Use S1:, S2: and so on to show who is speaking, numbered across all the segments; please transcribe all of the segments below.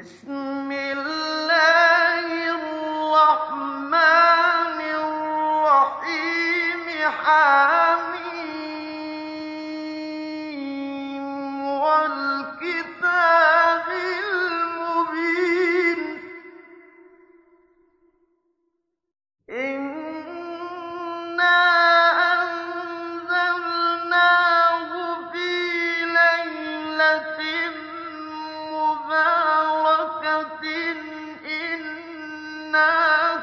S1: بسم الله.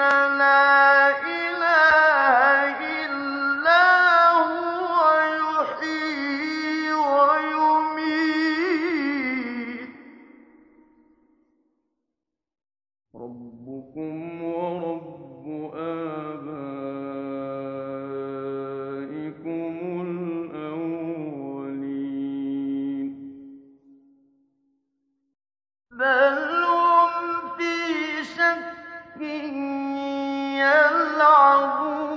S1: لنا يلعبون.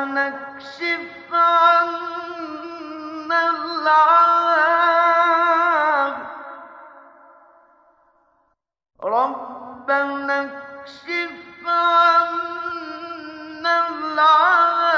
S1: ربنا اكشف عنا العذاب.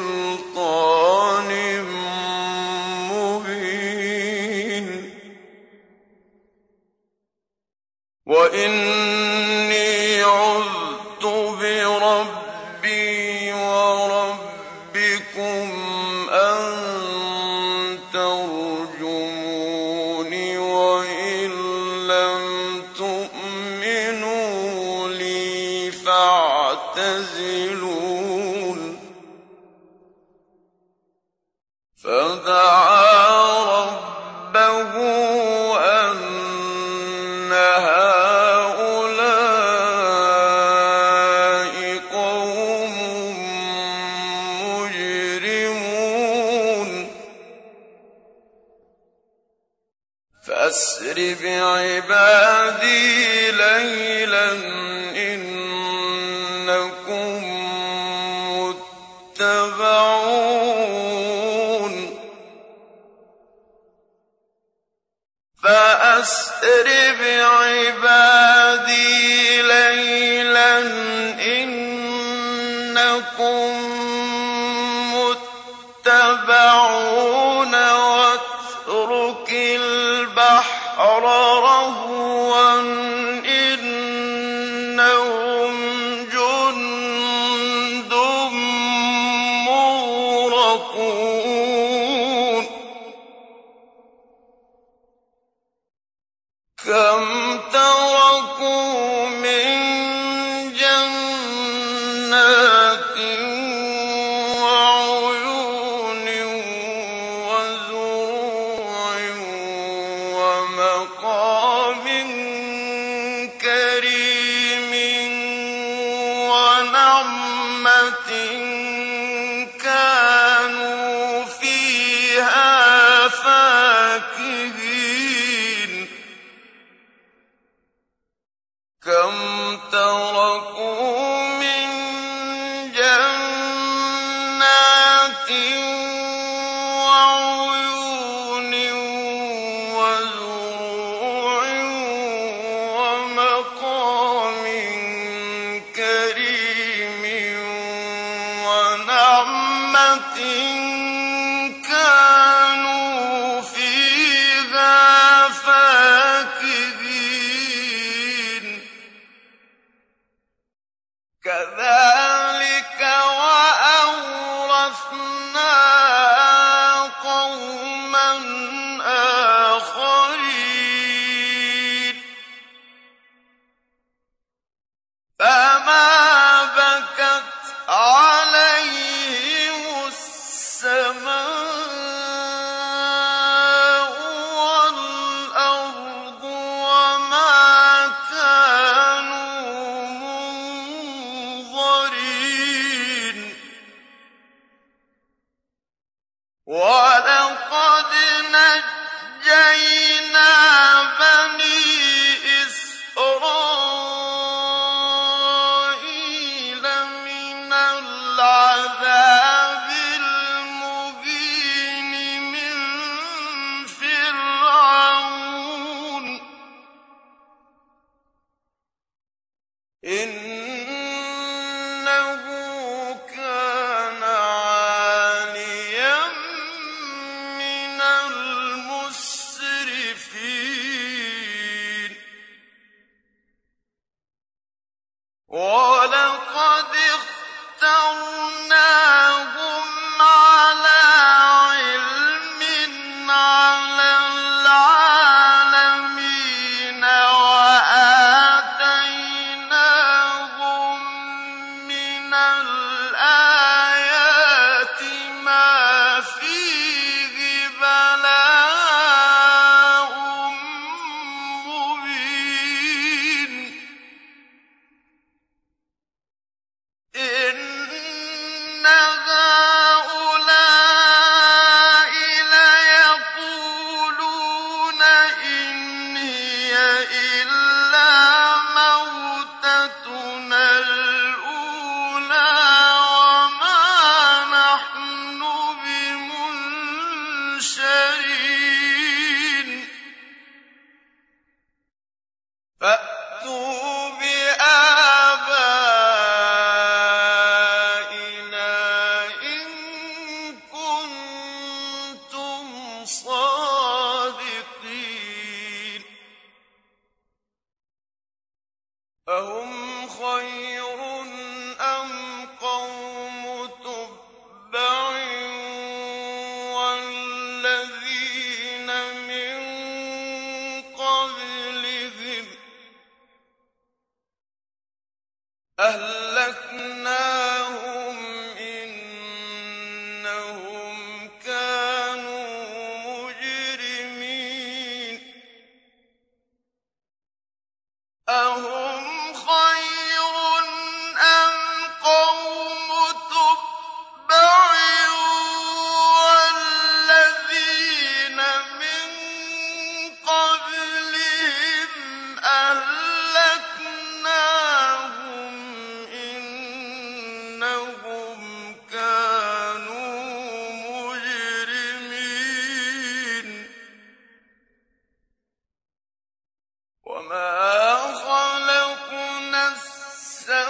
S1: بسلطان بعبادي جنات إن ولقد اخترناهم أو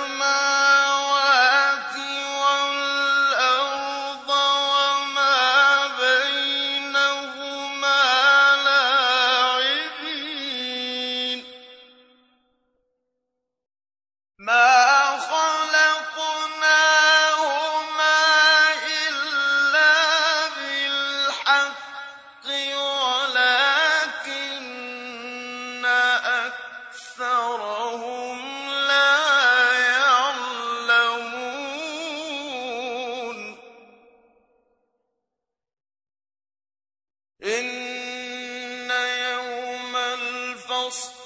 S1: ما الفصل